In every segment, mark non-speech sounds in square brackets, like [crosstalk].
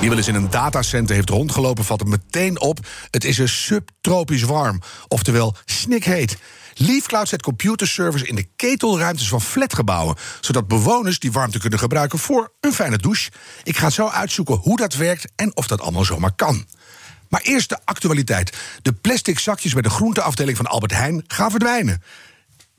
Wie wel eens in een datacenter heeft rondgelopen, valt het meteen op. Het is een subtropisch warm, oftewel snikheet. LeafCloud zet computerservers in de ketelruimtes van flatgebouwen, zodat bewoners die warmte kunnen gebruiken voor een fijne douche. Ik ga zo uitzoeken hoe dat werkt en of dat allemaal zomaar kan. Maar eerst de actualiteit. De plastic zakjes bij de groenteafdeling van Albert Heijn gaan verdwijnen.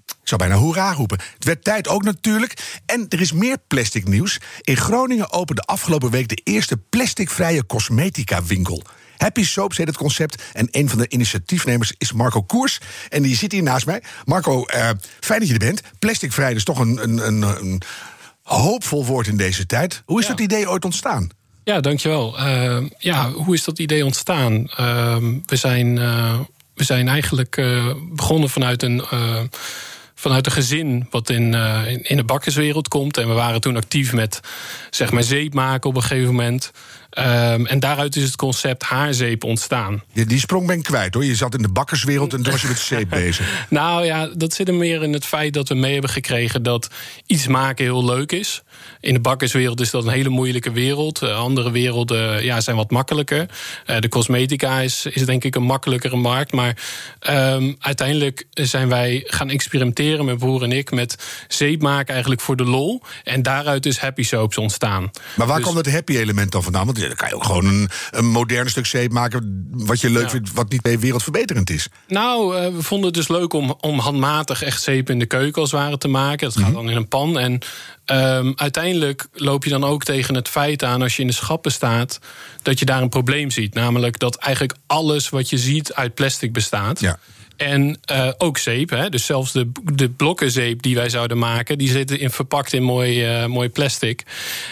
Ik zou bijna hoera roepen. Het werd tijd ook natuurlijk. En er is meer plastic nieuws. In Groningen opende afgelopen week de eerste plasticvrije cosmetica winkel. Happy Soaps heet het concept. En een van de initiatiefnemers is Marco Koers. En die zit hier naast mij. Marco, eh, fijn dat je er bent. Plasticvrij is toch een, een, een, een hoopvol woord in deze tijd. Hoe is Ja. dat idee ooit ontstaan? Ja, dankjewel. Uh, ja, hoe is dat idee ontstaan? Uh, we, zijn, we zijn eigenlijk begonnen vanuit een, vanuit een gezin wat in, uh, in, in de bakkerswereld komt. En we waren toen actief met zeg maar, zeep maken op een gegeven moment. Um, en daaruit is het concept haarzeep ontstaan. Die, die sprong ben ik kwijt hoor. Je zat in de bakkerswereld en toen was je met [laughs] zeep bezig. Nou ja, dat zit er meer in het feit dat we mee hebben gekregen dat iets maken heel leuk is. In de bakkerswereld is dat een hele moeilijke wereld. Uh, andere werelden ja, zijn wat makkelijker. Uh, de cosmetica is, is denk ik een makkelijkere markt. Maar um, uiteindelijk zijn wij gaan experimenteren, mijn broer en ik, met zeep maken eigenlijk voor de lol. En daaruit is Happy Soaps ontstaan. Maar waar dus, komt het happy element dan vandaan? Want dan kan je ook gewoon een, een modern stuk zeep maken wat je leuk ja. vindt, wat niet wereldverbeterend is. Nou, uh, we vonden het dus leuk om, om handmatig echt zeep in de keuken als het ware te maken. Dat gaat mm -hmm. dan in een pan. En um, uiteindelijk loop je dan ook tegen het feit aan als je in de schappen staat dat je daar een probleem ziet. Namelijk dat eigenlijk alles wat je ziet uit plastic bestaat. Ja. En uh, ook zeep, hè? dus zelfs de, de blokken zeep die wij zouden maken, die zitten in, verpakt in mooi, uh, mooi plastic.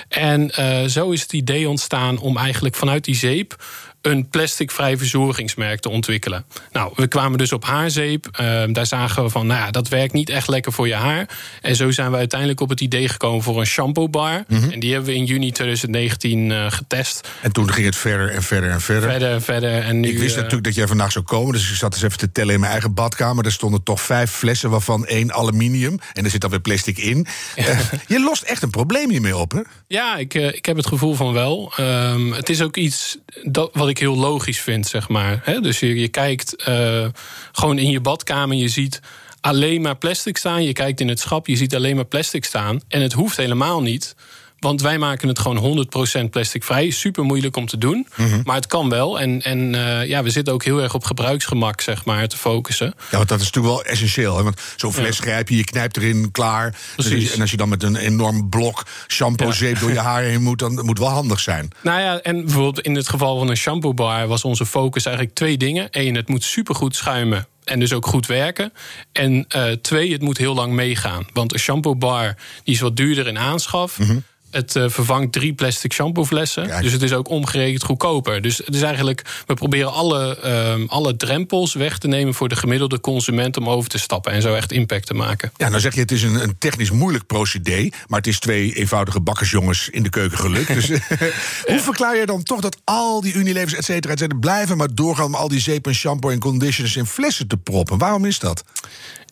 En uh, zo is het idee ontstaan om eigenlijk vanuit die zeep een plasticvrij verzorgingsmerk te ontwikkelen. Nou, we kwamen dus op haarzeep. Uh, daar zagen we van, nou ja, dat werkt niet echt lekker voor je haar. En zo zijn we uiteindelijk op het idee gekomen voor een shampoo bar. Mm -hmm. En die hebben we in juni 2019 uh, getest. En toen ging het verder en verder en verder. Verder en verder. En nu, ik wist natuurlijk dat jij vandaag zou komen, dus ik zat eens even te tellen in mijn eigen badkamer. Er stonden toch vijf flessen, waarvan één aluminium. En er zit dan weer plastic in. Uh, je lost echt een probleem hiermee op, hè? Ja, ik, ik heb het gevoel van wel. Um, het is ook iets dat, wat ik heel logisch vind, zeg maar. He, dus je, je kijkt uh, gewoon in je badkamer, je ziet alleen maar plastic staan. Je kijkt in het schap, je ziet alleen maar plastic staan. En het hoeft helemaal niet. Want wij maken het gewoon 100% plasticvrij. Super moeilijk om te doen. Mm -hmm. Maar het kan wel. En, en uh, ja, we zitten ook heel erg op gebruiksgemak, zeg maar, te focussen. Ja, want dat is natuurlijk wel essentieel. Hè? Want zo'n fles ja. grijp je, je knijpt erin, klaar. Precies. En als je dan met een enorm blok shampoo-zeep ja. door je haar heen moet, dan moet het wel handig zijn. Nou ja, en bijvoorbeeld in het geval van een shampoo bar was onze focus eigenlijk twee dingen. Eén, het moet supergoed schuimen en dus ook goed werken. En uh, twee, het moet heel lang meegaan. Want een shampoo bar die is wat duurder in aanschaf. Mm -hmm. Het uh, vervangt drie plastic shampooflessen. Kijk. Dus het is ook omgerekend goedkoper. Dus het is eigenlijk, we proberen alle, uh, alle drempels weg te nemen voor de gemiddelde consument om over te stappen en zo echt impact te maken. Ja, nou zeg je, het is een, een technisch moeilijk procedé. Maar het is twee eenvoudige bakkersjongens in de keuken gelukt. Dus [laughs] [laughs] hoe verklaar je dan toch dat al die Unilevers, et cetera, et cetera, blijven maar doorgaan om al die zeep en shampoo en conditioners in flessen te proppen? Waarom is dat?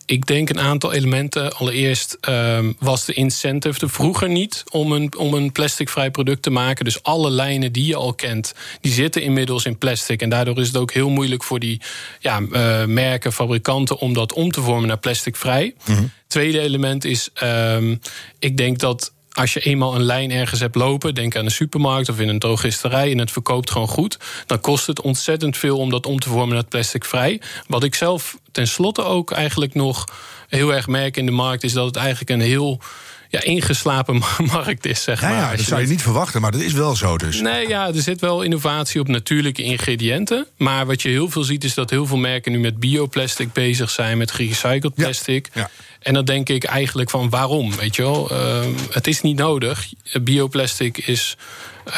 Ik denk een aantal elementen. Allereerst um, was de incentive er vroeger niet om een, om een plasticvrij product te maken. Dus alle lijnen die je al kent, die zitten inmiddels in plastic. En daardoor is het ook heel moeilijk voor die ja, uh, merken, fabrikanten om dat om te vormen naar plasticvrij. Mm -hmm. Tweede element is, um, ik denk dat als je eenmaal een lijn ergens hebt lopen, denk aan een supermarkt of in een drogisterij en het verkoopt gewoon goed, dan kost het ontzettend veel om dat om te vormen naar plasticvrij. Wat ik zelf tenslotte ook eigenlijk nog heel erg merk in de markt, is dat het eigenlijk een heel ja, ingeslapen markt is, zeg ja, maar. Ja, dat zou je niet verwachten, maar dat is wel zo dus. Nee, ja, er zit wel innovatie op natuurlijke ingrediënten. Maar wat je heel veel ziet, is dat heel veel merken nu met bioplastic bezig zijn, met gerecycled plastic. Ja, ja. En dan denk ik eigenlijk van waarom, weet je wel? Uh, het is niet nodig. Bioplastic is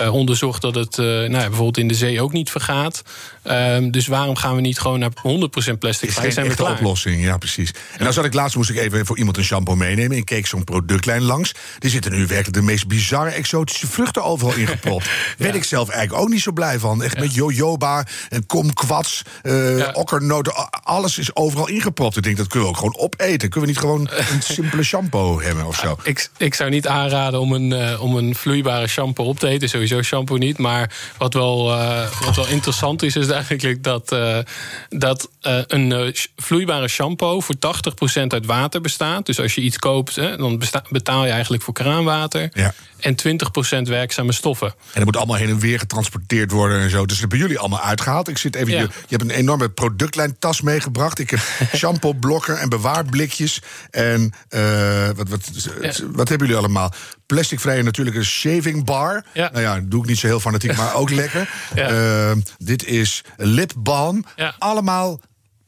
uh, onderzocht dat het nou ja, bijvoorbeeld in de zee ook niet vergaat. Ehm, dus waarom gaan we niet gewoon naar 100% plastic is vrij? Zijn we klaar? oplossing, ja precies. En dan zat ik laatst, moest ik even voor iemand een shampoo meenemen. En keek zo'n productlijn langs. Er zitten nu werkelijk de meest bizarre exotische vruchten overal ingepropt. [laughs] ja. Ben ik zelf eigenlijk ook niet zo blij van. Echt met jojoba en komkwats, uh, okkernoten. Alles is overal ingepropt. Ik denk, dat kunnen we ook gewoon opeten. Kunnen we niet gewoon [laughs] een simpele shampoo hebben of zo? Ik, ik zou niet aanraden om een, uh, om een vloeibare shampoo op te eten. Sowieso shampoo niet. Maar wat wel, uh, wat wel interessant is, is eigenlijk dat, uh, dat een vloeibare shampoo voor 80% uit water bestaat. Dus als je iets koopt, hè, dan betaal je eigenlijk voor kraanwater. Ja. En 20% werkzame stoffen. En dat moet allemaal heen en weer getransporteerd worden en zo. Dus dat hebben jullie allemaal uitgehaald. Ik zit even. Ja. Je, je, hebt een enorme productlijntas meegebracht. Ik heb [laughs] shampoo blokken en bewaarblikjes. En uh, wat, wat, ja. wat hebben jullie allemaal? Plasticvrije natuurlijk een shaving bar. Ja. Nou ja, doe ik niet zo heel fanatiek, maar ook [laughs] lekker. Uh, dit is lipbalm. Allemaal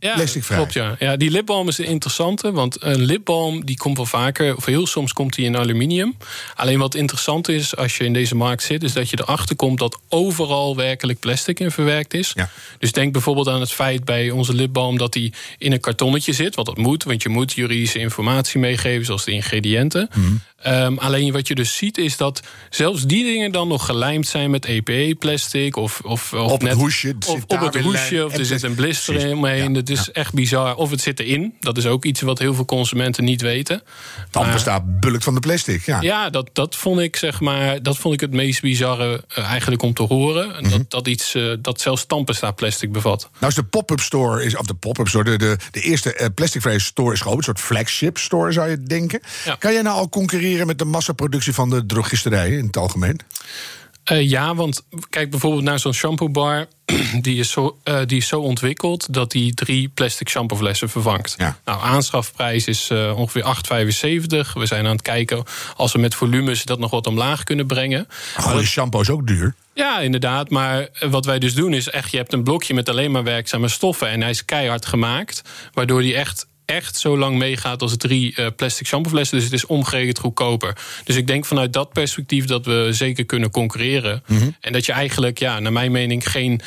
ja, plasticvrij. Klopt, ja. ja. Die lipbalm is de interessante, want een lipbalm die komt wel vaker, of heel soms komt die in aluminium. Alleen wat interessant is als je in deze markt zit, is dat je erachter komt dat overal werkelijk plastic in verwerkt is. Ja. Dus denk bijvoorbeeld aan het feit bij onze lipbalm dat die in een kartonnetje zit, wat dat moet, want je moet juridische informatie meegeven, zoals de ingrediënten. Mhm. Um, alleen wat je dus ziet is dat zelfs die dingen dan nog gelijmd zijn met EPE-plastic of, of, of op net, het hoesje, of op het hoesje, of er zit een blister in omheen. Dat is echt bizar. Of het zit erin. Dat is ook iets wat heel veel consumenten niet weten. Dan bestaat bulk van de plastic. Ja, ja dat, dat vond ik zeg maar, dat vond ik het meest bizarre uh, eigenlijk om te horen. Mhm. Dat, dat iets uh, dat zelfs tandpasta plastic bevat. Nou is de pop-up store is of de pop-up store de, de, de eerste uh, plasticvrije store is gewoon een soort flagship store zou je denken. Ja. Kan jij nou al concurreren met de massaproductie van de drogisterijen in het algemeen? Uh, ja, want kijk bijvoorbeeld naar zo'n shampoo bar. [clears throat] Die is, zo, uh, die is zo ontwikkeld dat die drie plastic shampooflessen vervangt. Ja. Nou, aanschafprijs is uh, ongeveer 8,75. We zijn aan het kijken als we met volumes dat nog wat omlaag kunnen brengen. Oh, de shampoo is ook duur. Ja, inderdaad. Maar wat wij dus doen is echt, je hebt een blokje met alleen maar werkzame stoffen. En hij is keihard gemaakt. Waardoor die echt echt zo lang meegaat als drie uh, plastic shampooflessen. Dus het is omgerekend goedkoper. Dus ik denk vanuit dat perspectief dat we zeker kunnen concurreren. Mm -hmm. En dat je eigenlijk, ja, naar mijn mening, geen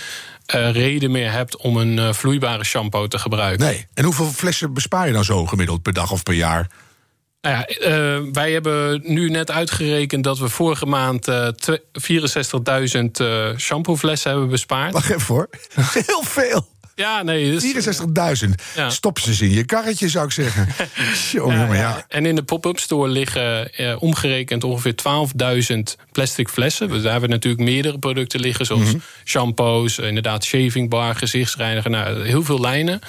uh, reden meer hebt om een uh, vloeibare shampoo te gebruiken. Nee. En hoeveel flessen bespaar je dan zo gemiddeld per dag of per jaar? Nou ja, uh, wij hebben nu net uitgerekend dat we vorige maand uh, 64.000 uh, shampooflessen hebben bespaard. Wacht even voor. [laughs] Heel veel. Ja, nee. Dus, 64.000. Ja. Stop ze eens in je karretje, zou ik zeggen. [laughs] Jongen, ja, En in de pop-up store liggen eh, omgerekend ongeveer 12.000 plastic flessen. Daar hebben we natuurlijk meerdere producten liggen, zoals Mhm. mm -hmm. shampoos, inderdaad shaving bar, gezichtsreiniger, nou, heel veel lijnen.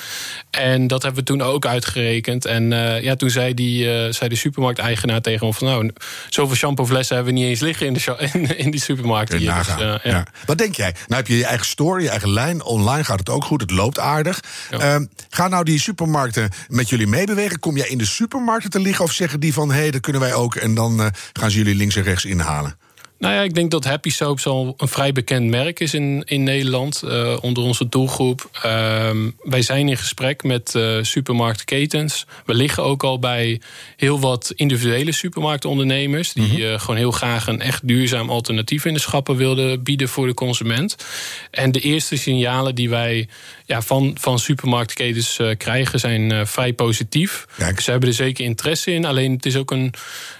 En dat hebben we toen ook uitgerekend. En uh, ja, toen zei, die, uh, zei de supermarkteigenaar tegen ons van nou, zoveel shampooflessen hebben we niet eens liggen in, de [laughs] in, in die supermarkt. Hier. Dus, uh, ja. Wat denk jij? Nou heb je je eigen store, je eigen lijn. Online gaat het ook goed. Het loopt aardig. Ja. Uh, gaan nou die supermarkten met jullie meebewegen? Kom jij in de supermarkten te liggen of zeggen die van hé, hey, dat kunnen wij ook en dan uh, gaan ze jullie links en rechts inhalen? Nou ja, ik denk dat Happy Soaps al een vrij bekend merk is in, in Nederland. Uh, onder onze doelgroep. Uh, wij zijn in gesprek met uh, supermarktketens. We liggen ook al bij heel wat individuele supermarktondernemers. Die mm -hmm. gewoon heel graag een echt duurzaam alternatief in de schappen wilden bieden voor de consument. En de eerste signalen die wij ja, van, van supermarktketens krijgen zijn vrij positief. Kijk. Ze hebben er zeker interesse in. Alleen het is ook een.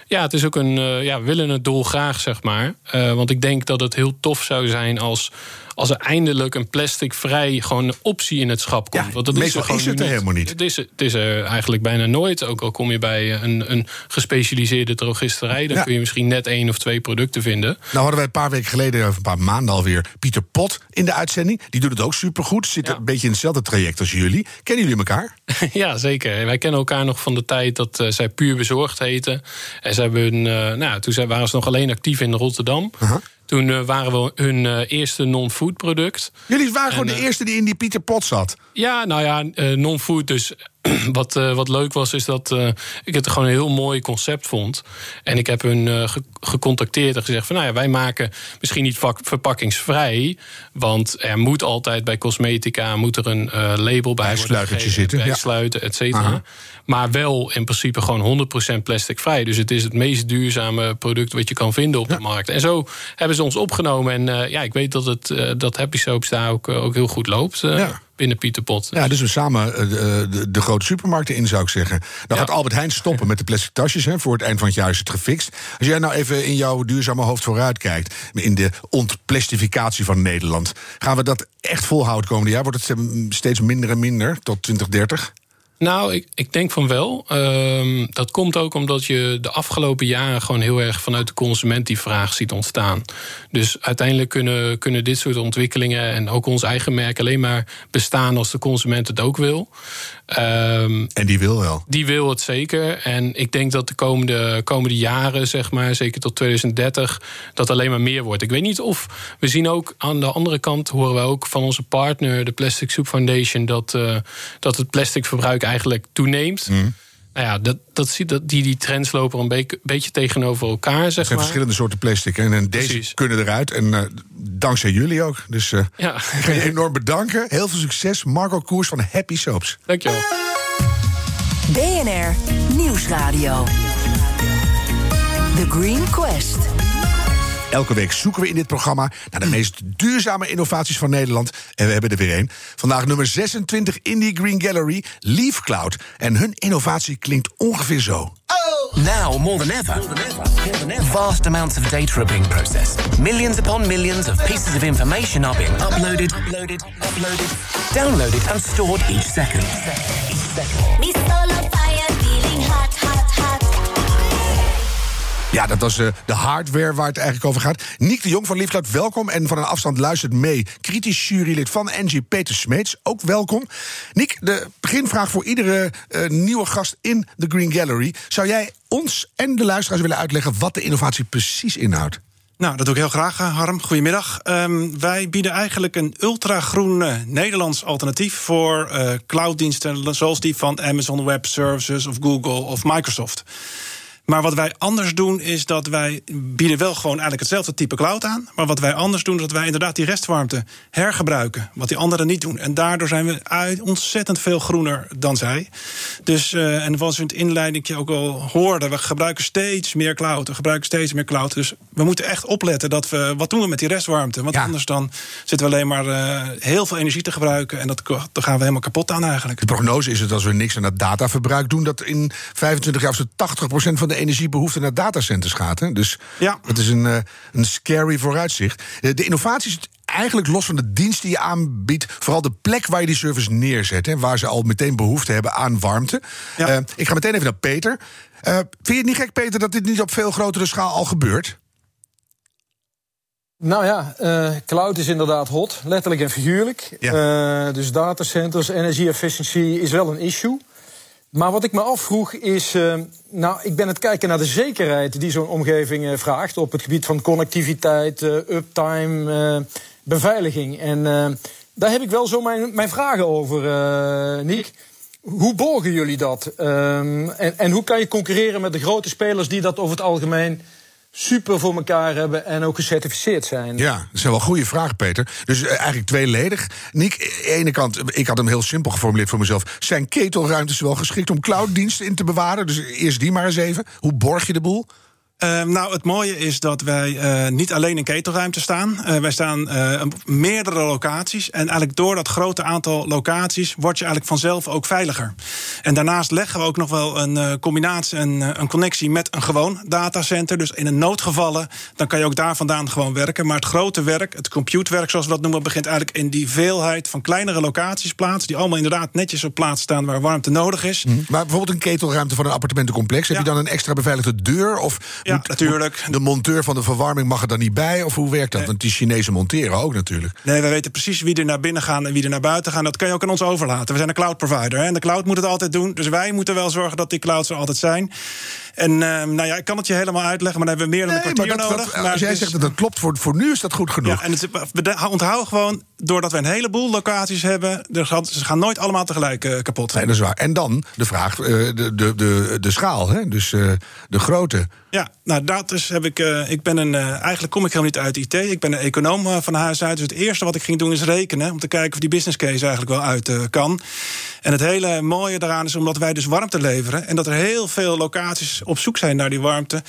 Ja, het is ook een. ja, we willen het dolgraag, zeg maar. Want ik denk dat het heel tof zou zijn als, als er eindelijk een plasticvrij gewoon optie in het schap komt. Ja, want dat is er, is het er niet. helemaal niet. Het is, het is er eigenlijk bijna nooit. Ook al kom je bij een, een gespecialiseerde drogisterij, dan Ja. kun je misschien net één of twee producten vinden. Nou hadden wij een paar weken geleden, of een paar maanden alweer, Pieter Pot in de uitzending. Die doet het ook supergoed. Zit Ja. een beetje in hetzelfde traject als jullie. Kennen jullie elkaar? [laughs] ja, zeker. Wij kennen elkaar nog van de tijd dat eh, zij puur bezorgd heten. En ze hebben eh, nou, toen zijn- waren ze nog alleen actief in Rotterdam. Aha. Toen eh, waren we hun eh, eerste non-food product. Jullie waren gewoon de eh, eerste die in die Pieter Pot zat. Ja, nou ja, non-food dus [clears throat] wat, uh, wat leuk was, is dat uh, ik het gewoon een heel mooi concept vond. En ik heb hun uh, ge gecontacteerd en gezegd van... nou ja, wij maken misschien niet verpakkingsvrij... want er moet altijd bij cosmetica moet er een label bij worden zitten. Bijsluiten, et cetera. Maar wel in principe gewoon 100% plastic vrij. Dus het is het meest duurzame product wat je kan vinden op ja. de markt. En zo hebben ze ons opgenomen. En ja, ik weet dat, het, dat Happy Soaps daar ook, ook heel goed loopt. Ja binnen Pieter Pot. Ja, dus we samen uh, de, de, grote supermarkten in, zou ik zeggen. Dan gaat Albert Heijn stoppen met de plastic tasjes. Hè, voor het eind van het jaar is het gefixt. Als jij nou even in jouw duurzame hoofd vooruit kijkt... in de ontplastificatie van Nederland... gaan we dat echt volhouden komende jaar? Wordt het steeds minder en minder tot 2030? Nou, ik, ik denk van wel. Uh, dat komt ook omdat je de afgelopen jaren gewoon heel erg vanuit de consument die vraag ziet ontstaan. Dus uiteindelijk kunnen, kunnen dit soort ontwikkelingen en ook ons eigen merk alleen maar bestaan als de consument het ook wil. Um, en die wil wel? Die wil het zeker. En ik denk dat de komende, komende jaren, zeg maar, zeker tot 2030, dat alleen maar meer wordt. Ik weet niet of we zien ook aan de andere kant, horen we ook van onze partner, de Plastic Soup Foundation, dat, uh, dat het plasticverbruik eigenlijk toeneemt. Mm. Nou ja, dat, dat, ziet, dat, die, die trends lopen een beetje, beetje tegenover elkaar. Zeg er zijn verschillende soorten plastic. En, en deze kunnen eruit. En uh, dankzij jullie ook. Dus uh, ja. ik ga je enorm bedanken. Heel veel succes. Marco Koers van Happy Soaps. Dankjewel. BNR Nieuwsradio. The Green Quest. Elke week zoeken we in dit programma naar de meest duurzame innovaties van Nederland. En we hebben er weer één. Vandaag nummer 26 in die Green Gallery, Leaf Cloud. En hun innovatie klinkt ongeveer zo. Oh. Now, more than ever, vast amounts of data are being processed. Millions upon millions of pieces of information are being uploaded, uploaded, uploaded, downloaded, and stored each second. Each second. Ja, dat was uh, de hardware waar het eigenlijk over gaat. Niek de Jong van Liefcloud, welkom. En van een afstand luistert mee. Kritisch jurylid van NG Peter Smeets, ook welkom. Niek, de beginvraag voor iedere uh, nieuwe gast in de Green Gallery. Zou jij ons en de luisteraars willen uitleggen wat de innovatie precies inhoudt? Nou, dat doe ik heel graag, eh, Harm. Goedemiddag. Um, wij bieden eigenlijk een ultragroen Nederlands alternatief voor clouddiensten zoals die van Amazon Web Services of Google of Microsoft. Maar wat wij anders doen, is dat wij bieden wel gewoon eigenlijk hetzelfde type cloud aan. Maar wat wij anders doen, is dat wij inderdaad die restwarmte hergebruiken. Wat die anderen niet doen. En daardoor zijn we uit ontzettend veel groener dan zij. Dus, uh, en zoals we in het inleiding ook al hoorden, we gebruiken steeds meer cloud. We gebruiken steeds meer cloud. Dus we moeten echt opletten dat we. Wat doen we met die restwarmte? Want anders dan zitten we alleen maar uh, heel veel energie te gebruiken. En dat, dan gaan we helemaal kapot aan eigenlijk. De prognose is het als we niks aan dat dataverbruik doen, dat in 25 jaar of 80% van de energiebehoefte naar datacenters gaat. Hè? Dus ja. dat is een, uh, een scary vooruitzicht. Uh, de innovatie is eigenlijk los van de dienst die je aanbiedt, vooral de plek waar je die service neerzet. Hè, waar ze al meteen behoefte hebben aan warmte. Ja. Uh, ik ga meteen even naar Peter. vind je het niet gek, Peter, dat dit niet op veel grotere schaal al gebeurt? Nou ja, uh, cloud is inderdaad hot, letterlijk en figuurlijk. Ja. Uh, dus datacenters, energie-efficiëntie is wel een issue. Maar wat ik me afvroeg is, uh, nou, ik ben het kijken naar de zekerheid die zo'n omgeving uh, vraagt op het gebied van connectiviteit, uh, uptime, beveiliging. En daar heb ik wel zo mijn, mijn vragen over, Niek. Hoe borgen jullie dat? Um, en, en hoe kan je concurreren met de grote spelers die dat over het algemeen super voor elkaar hebben en ook gecertificeerd zijn. Ja, dat zijn wel goede vragen, Peter. Dus uh, eigenlijk tweeledig. Niek, de ene kant, ik had hem heel simpel geformuleerd voor mezelf. Zijn ketelruimtes wel geschikt om clouddiensten in te bewaren? Dus eerst die maar eens even. Hoe borg je de boel? Uh, nou, het mooie is dat wij uh, niet alleen in ketelruimte staan. Uh, wij staan op meerdere locaties. En eigenlijk door dat grote aantal locaties word je eigenlijk vanzelf ook veiliger. En daarnaast leggen we ook nog wel een combinatie, een, een connectie met een gewoon datacenter. Dus in een noodgevallen, dan kan je ook daar vandaan gewoon werken. Maar het grote werk, het computewerk zoals we dat noemen, begint eigenlijk in die veelheid van kleinere locaties plaats. Die allemaal inderdaad netjes op plaats staan waar warmte nodig is. Mhm. Maar bijvoorbeeld een ketelruimte van een appartementencomplex. Heb je dan een extra beveiligde deur? Of Ja, natuurlijk. De monteur van de verwarming mag er dan niet bij? Of hoe werkt dat? Want die Chinezen monteren ook natuurlijk. Nee, we weten precies wie er naar binnen gaan en wie er naar buiten gaan. Dat kan je ook aan ons overlaten. We zijn een cloud provider. Hè? En de cloud moet het altijd doen. Dus wij moeten wel zorgen dat die clouds er altijd zijn. En ehm, nou ja, ik kan het je helemaal uitleggen, maar dan hebben we meer dan een Nee, kwartier dat, nodig. dat- Maar als jij het zegt dat dat klopt, voor, voor nu is dat goed genoeg. Ja, en het, gewoon, doordat we een heleboel locaties hebben, er gaan, ze gaan nooit allemaal tegelijk eh, kapot. Nee, dat is waar. En dan de vraag, eh, de, de, de, de schaal, hè? dus eh, de grootte. Ja, nou dat is heb ik. ik ben een. eigenlijk kom ik helemaal niet uit IT. Ik ben een econoom van huis uit. Dus het eerste wat ik ging doen is rekenen. Om te kijken of die business case eigenlijk wel uit kan. En het hele mooie daaraan is omdat wij dus warmte leveren. En dat er heel veel locaties op zoek zijn naar die warmte. Eh,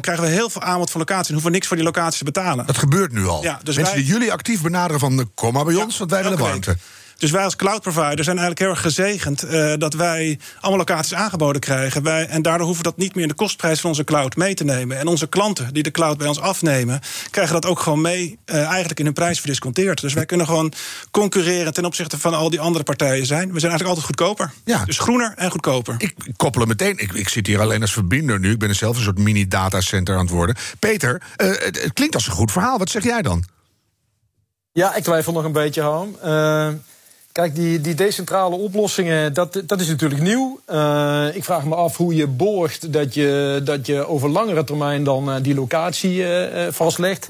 krijgen we heel veel aanbod van locaties. En hoeven we niks voor die locaties te betalen. Dat gebeurt nu al. Ja, dus Mensen wij- die jullie actief benaderen van, eh, kom maar bij ons, want wij willen warmte. week. Dus wij als cloud provider zijn eigenlijk heel erg gezegend eh, dat wij allemaal locaties aangeboden krijgen. Wij, en daardoor hoeven we dat niet meer in de kostprijs van onze cloud mee te nemen. En onze klanten die de cloud bij ons afnemen, krijgen dat ook gewoon mee, eh, eigenlijk in hun prijs verdisconteerd. Dus wij kunnen gewoon concurreren ten opzichte van al die andere partijen zijn. We zijn eigenlijk altijd goedkoper. Ja. Dus groener en goedkoper. Ik koppel hem meteen. Ik, ik zit hier alleen als verbinder nu. Ik ben zelf een soort mini-datacenter aan het worden. Peter, eh, het, het klinkt als een goed verhaal. Wat zeg jij dan? Ja, ik twijfel nog een beetje, Harm. Eh, kijk, die, die decentrale oplossingen, dat, dat is natuurlijk nieuw. Eh, ik vraag me af hoe je borgt dat je, dat je over langere termijn dan eh, die locatie eh, vastlegt.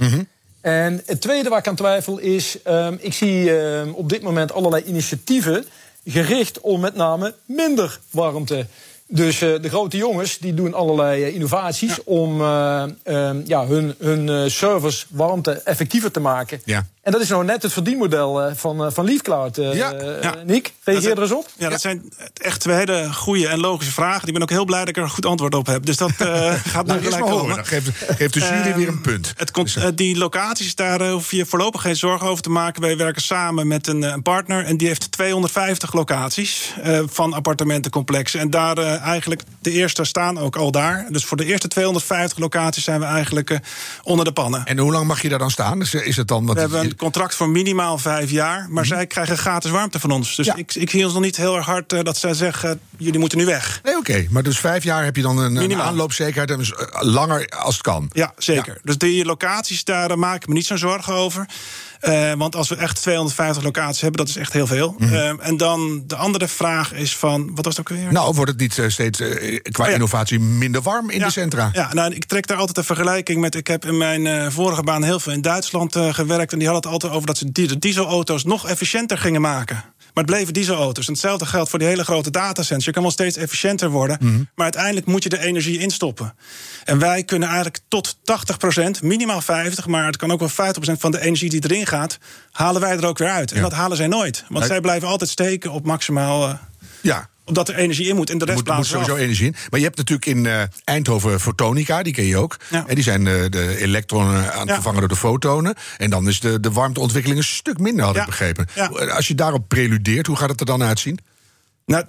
En het tweede waar ik aan twijfel is, ehm, ik zie ehm, op dit moment allerlei initiatieven gericht om met name minder warmte. Dus de grote jongens die doen allerlei innovaties om eh, ehm, ja, hun, hun servers warmte effectiever te maken. Ja. En dat is nou net het verdienmodel eh, van, eh, van Leafcloud. eh Ja, eh, ja. Nick, reageer er eens op. Ja, dat zijn echt twee hele goede en logische vragen. Ik ben ook heel blij dat ik er een goed antwoord op heb. Dus dat eh, [laughs] gaat Nou, nu gelijk komen. Dan geeft, geeft de jury Ehm, weer een punt. Het komt, eh, die locaties, daar hoef je voorlopig geen zorgen over te maken. Wij werken samen met een, een partner en die heeft 250 locaties eh, van appartementencomplexen. En daar eigenlijk, de eerste staan ook al daar. Dus voor de eerste 250 locaties zijn we eigenlijk onder de pannen. En hoe lang mag je daar dan staan? Is, is het dan wat We hebben een contract voor minimaal vijf jaar, maar zij krijgen gratis warmte van ons. Dus Mhm. Ja. ik, ik zie ons nog niet heel erg hard eh, dat zij zeggen: jullie moeten nu weg. Nee, oké. Maar dus vijf jaar heb je dan een, een Minimaal. aanloopzekerheid. En dus, eh, langer als het kan. Ja, zeker. Dus die locaties, daar eh, maak ik me niet zo'n zorgen over. Eh, want als we echt 250 locaties hebben, dat is echt heel veel. Eh, en dan de andere vraag is van, wat was het ook weer? Mhm. Nou, wordt het niet eh, steeds qua Oh ja. innovatie minder warm in ja, de centra? Ja, nou, ik trek daar altijd een vergelijking met. Ik heb in mijn vorige baan heel veel in Duitsland gewerkt. En die hadden het altijd over dat ze die- de dieselauto's nog efficiënter gingen maken. Maar het bleven dieselauto's. En hetzelfde geldt voor die hele grote datacenters. Je kan wel steeds efficiënter worden. Maar uiteindelijk moet je de energie instoppen. En wij kunnen eigenlijk tot 80%, minimaal 50%, maar het kan ook wel 50% van de energie die erin gaat, halen wij er ook weer uit. En Ja. dat halen zij nooit. Want zij blijven altijd steken op maximaal. eh, Ja. Omdat er energie in moet. En de rest moet, moet sowieso af. energie in. Maar je hebt natuurlijk in eh, Eindhoven fotonica, die ken je ook. Ja. En die zijn eh, de elektronen aan het vervangen door de fotonen. En dan is de, de warmteontwikkeling een stuk minder, had ik begrepen. Als je daarop preludeert, hoe gaat het er dan uitzien? Nou,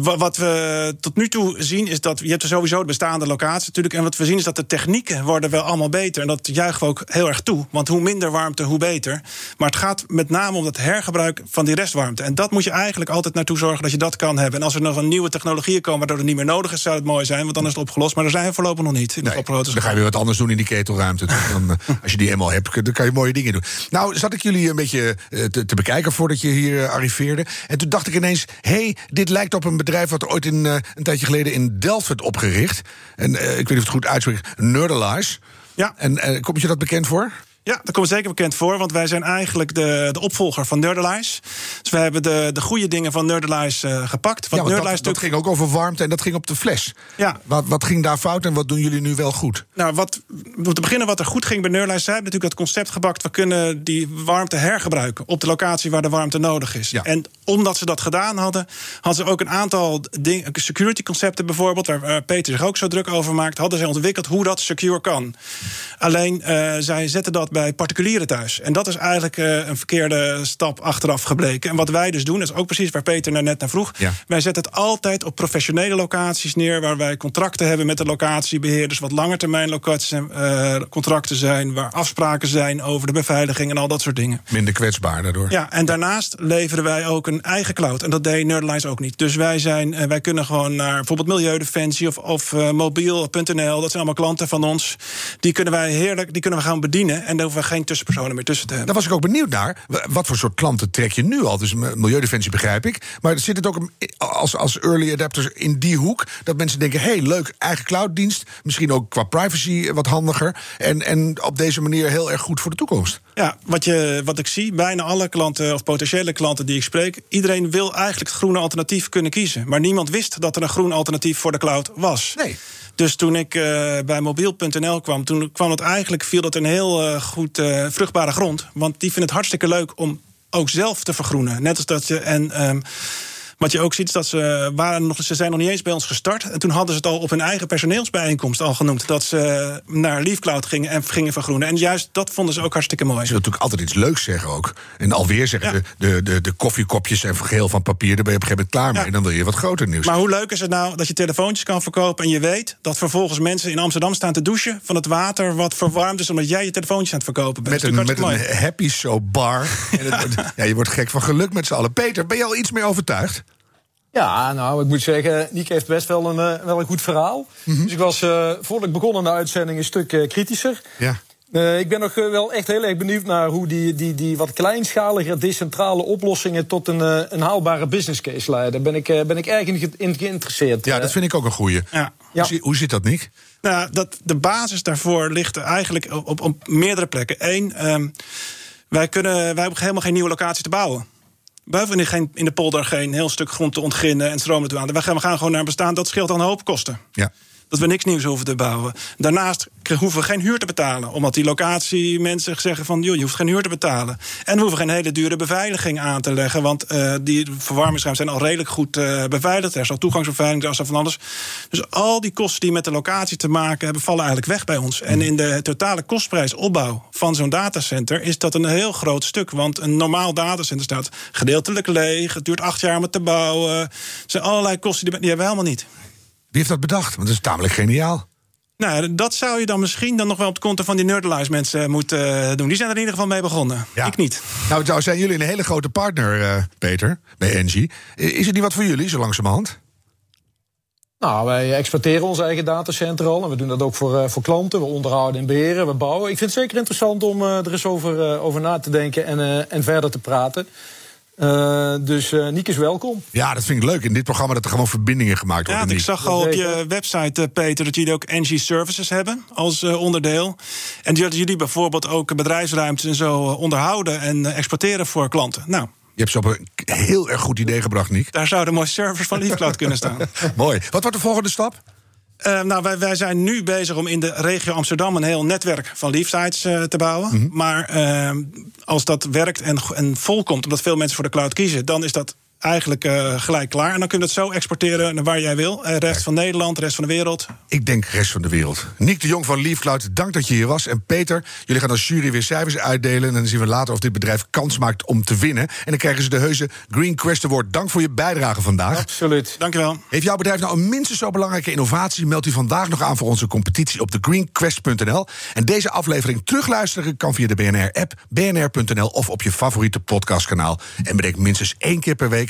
wat we tot nu toe zien is dat je hebt sowieso de bestaande locatie natuurlijk. En wat we zien is dat de technieken worden wel allemaal beter. En dat juichen we ook heel erg toe. Want hoe minder warmte, hoe beter. Maar het gaat met name om het hergebruik van die restwarmte. En dat moet je eigenlijk altijd naartoe zorgen dat je dat kan hebben. En als er nog een nieuwe technologieën komen waardoor het niet meer nodig is, zou het mooi zijn. Want dan is het opgelost. Maar daar zijn we voorlopig nog niet. In Nee, dan ga je weer wat anders doen in die ketelruimte. [laughs] Dan, eh, als je die eenmaal hebt, dan kan je mooie dingen doen. Nou, zat ik jullie een beetje eh, te, te bekijken voordat je hier eh, arriveerde. En toen dacht ik ineens, hé, hey, dit lijkt op een bedrijf... wat ooit in, eh, een tijdje geleden in Delft werd opgericht. En eh, ik weet niet of het goed uitspreekt, Nerdalize. Ja. En eh, komt je dat bekend voor? Ja, dat komt zeker bekend voor, want wij zijn eigenlijk de, de opvolger van Nerdalize. Dus we hebben de, de goede dingen van Nerdalize eh, gepakt. Ja, Want dat, Nerdalize dat ging ook over warmte en dat ging op de fles. Ja. Wat, wat ging daar fout en wat doen jullie nu wel goed? Nou, wat, om te beginnen wat er goed ging bij Neurlijst... zij hebben natuurlijk dat concept gebakt... we kunnen die warmte hergebruiken op de locatie waar de warmte nodig is. Ja. En omdat ze dat gedaan hadden... hadden ze ook een aantal ding- security concepten bijvoorbeeld... waar Peter zich ook zo druk over maakt... hadden zij ontwikkeld hoe dat secure kan. Alleen, eh, zij zetten dat dat bij particulieren thuis. En dat is eigenlijk uh, een verkeerde stap achteraf gebleken. En wat wij dus doen, dat is ook precies waar Peter naar net naar vroeg. Ja. Wij zetten het altijd op professionele locaties neer, waar wij contracten hebben met de locatiebeheerders, wat langetermijn locaties, uh, contracten zijn, waar afspraken zijn over de beveiliging en al dat soort dingen. Minder kwetsbaar daardoor. Ja, en daarnaast leveren wij ook een eigen cloud. En dat deed Nerdlines ook niet. Dus wij, zijn, uh, wij kunnen gewoon naar bijvoorbeeld Milieudefensie of, of mobiel.nl, dat zijn allemaal klanten van ons. Die kunnen wij heerlijk, die kunnen we gaan bedienen. En daar hoeven we geen tussenpersonen meer tussen te hebben. Daar was ik ook benieuwd naar. Wat voor soort klanten trek je nu al? Dus Milieudefensie begrijp ik. Maar zit het ook als, als early adapters in die hoek? Dat mensen denken, hey, leuk, eigen clouddienst. Misschien ook qua privacy wat handiger. En, en op deze manier heel erg goed voor de toekomst. Ja, wat, je, wat ik zie, bijna alle klanten of potentiële klanten die ik spreek... iedereen wil eigenlijk het groene alternatief kunnen kiezen. Maar niemand wist dat er een groen alternatief voor de cloud was. Nee. Dus toen ik uh, bij mobiel.nl kwam, toen kwam het eigenlijk, viel dat een heel uh, goed uh, vruchtbare grond. Want die vinden het hartstikke leuk om ook zelf te vergroenen. Net als dat je. En, um, wat je ook ziet is dat ze, waren nog, ze zijn nog niet eens bij ons gestart. En toen hadden ze het al op hun eigen personeelsbijeenkomst al genoemd. Dat ze naar LeafCloud gingen en gingen vergroenen. En juist dat vonden ze ook hartstikke mooi. Ze willen natuurlijk altijd iets leuks zeggen ook. En alweer zeggen ja. de, de, de, de, koffiekopjes zijn geheel van papier. Daar ben je op een gegeven moment klaar mee. Ja. En dan wil je wat groter nieuws. Maar hoe leuk is het nou dat je telefoontjes kan verkopen... en je weet dat vervolgens mensen in Amsterdam staan te douchen... van het water wat verwarmd is omdat jij je telefoontjes aan het verkopen bent. Met een, met een happy so bar. en het, ja, je wordt gek van geluk met z'n allen. Peter, ben je al iets meer overtuigd? Ja, nou, ik moet zeggen, Niek heeft best wel een, uh, wel een goed verhaal. Mm -hmm. Dus ik was, uh, voordat ik begon aan de uitzending, een stuk uh, kritischer. Ja. Uh, ik ben nog wel echt heel erg benieuwd naar hoe die, die, die wat kleinschalige, decentrale oplossingen tot een, uh, een haalbare business case leiden. Daar ben ik, uh, ben ik erg in, ge in geïnteresseerd. Ja, dat vind ik ook een goeie. Ja. Hoe, zit dat, Nick? Nou, dat, de basis daarvoor ligt eigenlijk op, op, op meerdere plekken. Eén, um, wij, kunnen, wij hebben helemaal geen nieuwe locatie te bouwen. In, in de polder geen heel stuk grond te ontginnen en stromen te aan. We gaan, we gaan gewoon naar bestaan. Dat scheelt dan een hoop kosten. Ja. Dat we niks nieuws hoeven te bouwen. Daarnaast hoeven geen huur te betalen. Omdat die locatie mensen zeggen van... joh, je hoeft geen huur te betalen. En we hoeven geen hele dure beveiliging aan te leggen. Want uh, die verwarmingsruimtes zijn al redelijk goed uh, beveiligd. Er is al toegangsbeveiliging, er van alles. Dus al die kosten die met de locatie te maken hebben... vallen eigenlijk weg bij ons. En in de totale kostprijs opbouw van zo'n datacenter... is dat een heel groot stuk. Want een normaal datacenter staat gedeeltelijk leeg. Het duurt acht jaar om het te bouwen. Er zijn allerlei kosten die, die hebben we helemaal niet. Wie heeft dat bedacht? Want dat is tamelijk geniaal. Nou, dat zou je dan misschien dan nog wel op het konto van die Nerdlize mensen moeten doen. Die zijn er in ieder geval mee begonnen. Ja. Ik niet. Nou, nou zijn jullie een hele grote partner, uh, Peter, bij Engie. Is het niet wat voor jullie, zo langzamerhand? Nou, wij exporteren ons eigen datacenter al. En we doen dat ook voor, uh, voor klanten. We onderhouden en beheren, we bouwen. Ik vind het zeker interessant om uh, er eens over, over na te denken en, en verder te praten. Uh, dus uh, Niek is welkom. Ja, dat vind ik leuk. In dit programma dat er gewoon verbindingen gemaakt worden. Ja, ik zag al op je website, uh, Peter, dat jullie ook Engie Services hebben als onderdeel. En dat jullie bijvoorbeeld ook bedrijfsruimtes en zo onderhouden en exporteren voor klanten. Nou. Je hebt ze op een heel erg goed idee gebracht, Niek. Daar zouden mooie servers van LeafCloud kunnen staan. [laughs] Mooi. Wat wordt de volgende stap? Uh, nou, wij, wij, zijn nu bezig om in de regio Amsterdam een heel netwerk van leafsites uh, te bouwen. Mm -hmm. Maar uh, als dat werkt en, en volkomt, omdat veel mensen voor de cloud kiezen, dan is dat eigenlijk uh, gelijk klaar. En dan kun je het zo exporteren naar waar jij wil. Uh, rest van Nederland, rest van de wereld. Ik denk rest van de wereld. Nick de Jong van LeafCloud, dank dat je hier was. En Peter, jullie gaan als jury weer cijfers uitdelen. En dan zien we later of dit bedrijf kans maakt om te winnen. En dan krijgen ze de heuse Green Quest Award. Dank voor je bijdrage vandaag. Absoluut. Dank je wel. Heeft jouw bedrijf nou een minstens zo belangrijke innovatie? Meld u vandaag nog aan voor onze competitie op thegreenquest.nl. En deze aflevering terugluisteren kan via de BNR-app, bnr.nl of op je favoriete podcastkanaal. En bedenk minstens één keer per week